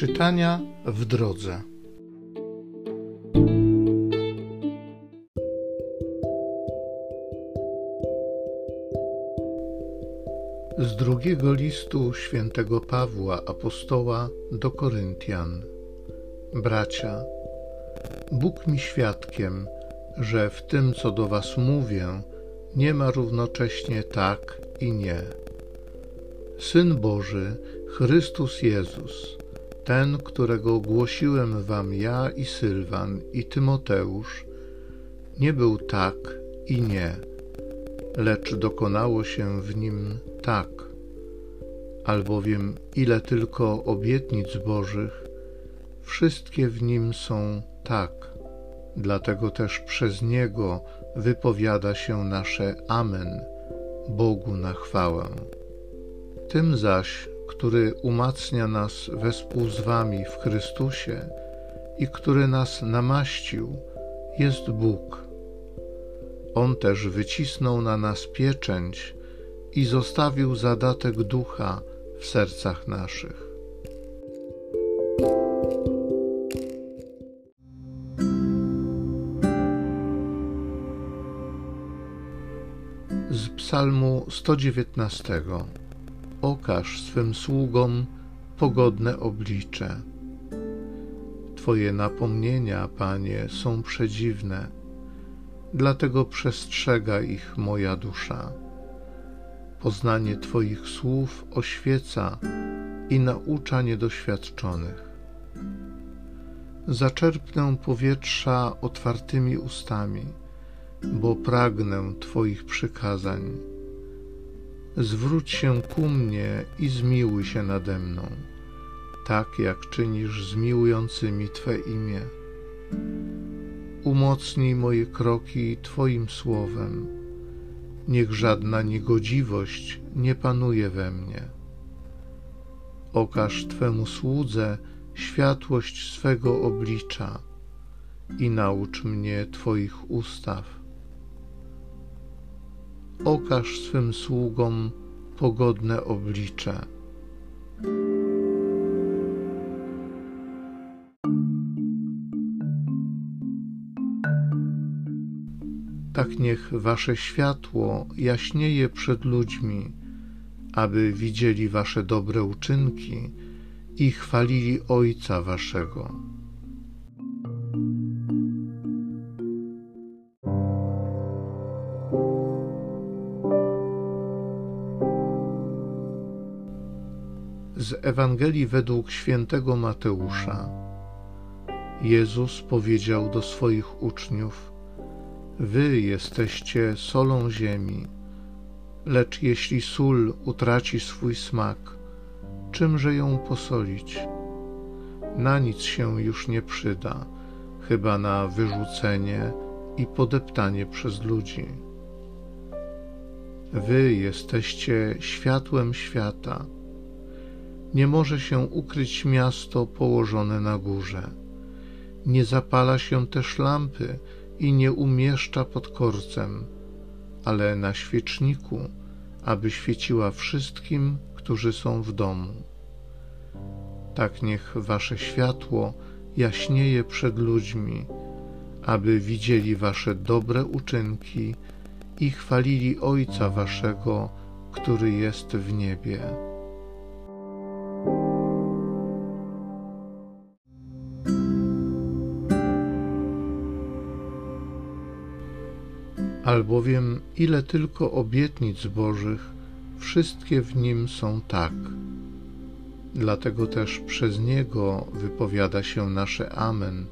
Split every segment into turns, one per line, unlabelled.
Czytania w drodze. Z drugiego listu świętego Pawła apostoła do Koryntian. Bracia, Bóg mi świadkiem, że w tym, co do Was mówię, nie ma równocześnie tak i nie. Syn Boży, Chrystus Jezus, ten, którego głosiłem Wam ja i Sylwan i Tymoteusz, nie był tak i nie, lecz dokonało się w nim tak, albowiem ile tylko obietnic Bożych, wszystkie w nim są tak. Dlatego też przez niego wypowiada się nasze Amen Bogu na chwałę. Tym zaś, który umacnia nas wespół z Wami w Chrystusie i który nas namaścił, jest Bóg. On też wycisnął na nas pieczęć i zostawił zadatek ducha w sercach naszych. Z Psalmu 119 Okaż swym sługom pogodne oblicze. Twoje napomnienia, Panie, są przedziwne, dlatego przestrzega ich moja dusza. Poznanie Twoich słów oświeca i naucza niedoświadczonych. Zaczerpnę powietrza otwartymi ustami, bo pragnę Twoich przykazań. Zwróć się ku mnie i zmiłuj się nade mną, tak jak czynisz z miłującymi Twe imię. Umocnij moje kroki Twoim słowem. Niech żadna niegodziwość nie panuje we mnie. Okaż Twemu słudze światłość swego oblicza i naucz mnie Twoich ustaw okaż swym sługom pogodne oblicze. Tak niech wasze światło jaśnieje przed ludźmi, aby widzieli wasze dobre uczynki i chwalili Ojca waszego. Z Ewangelii według świętego Mateusza. Jezus powiedział do swoich uczniów: Wy jesteście solą ziemi, lecz jeśli sól utraci swój smak, czymże ją posolić? Na nic się już nie przyda, chyba na wyrzucenie i podeptanie przez ludzi. Wy jesteście światłem świata nie może się ukryć miasto położone na górze. Nie zapala się też lampy i nie umieszcza pod korcem, ale na świeczniku, aby świeciła wszystkim, którzy są w domu. Tak niech wasze światło jaśnieje przed ludźmi, aby widzieli wasze dobre uczynki i chwalili Ojca waszego, który jest w niebie. Albowiem ile tylko obietnic Bożych, wszystkie w nim są tak. Dlatego też przez Niego wypowiada się nasze Amen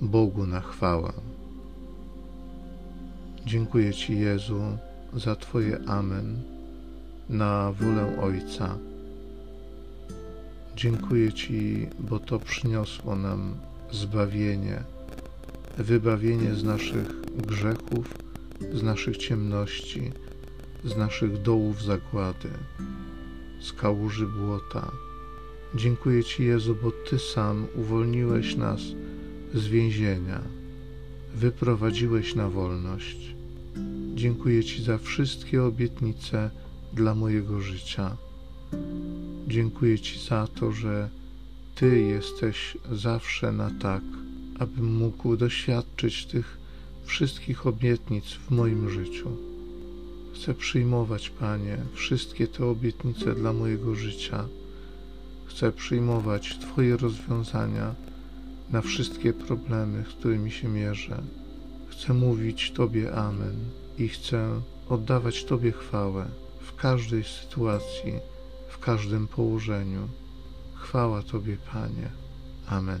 Bogu na chwałę. Dziękuję Ci, Jezu, za Twoje Amen na wolę Ojca. Dziękuję Ci, bo to przyniosło nam zbawienie, wybawienie z naszych grzechów z naszych ciemności, z naszych dołów zagłady, z kałuży błota. Dziękuję Ci, Jezu, bo Ty sam uwolniłeś nas z więzienia, wyprowadziłeś na wolność. Dziękuję Ci za wszystkie obietnice dla mojego życia. Dziękuję Ci za to, że Ty jesteś zawsze na tak, abym mógł doświadczyć tych wszystkich obietnic w moim życiu. Chcę przyjmować, Panie, wszystkie te obietnice dla mojego życia. Chcę przyjmować Twoje rozwiązania na wszystkie problemy, z którymi się mierzę. Chcę mówić Tobie Amen i chcę oddawać Tobie chwałę w każdej sytuacji, w każdym położeniu. Chwała Tobie, Panie. Amen.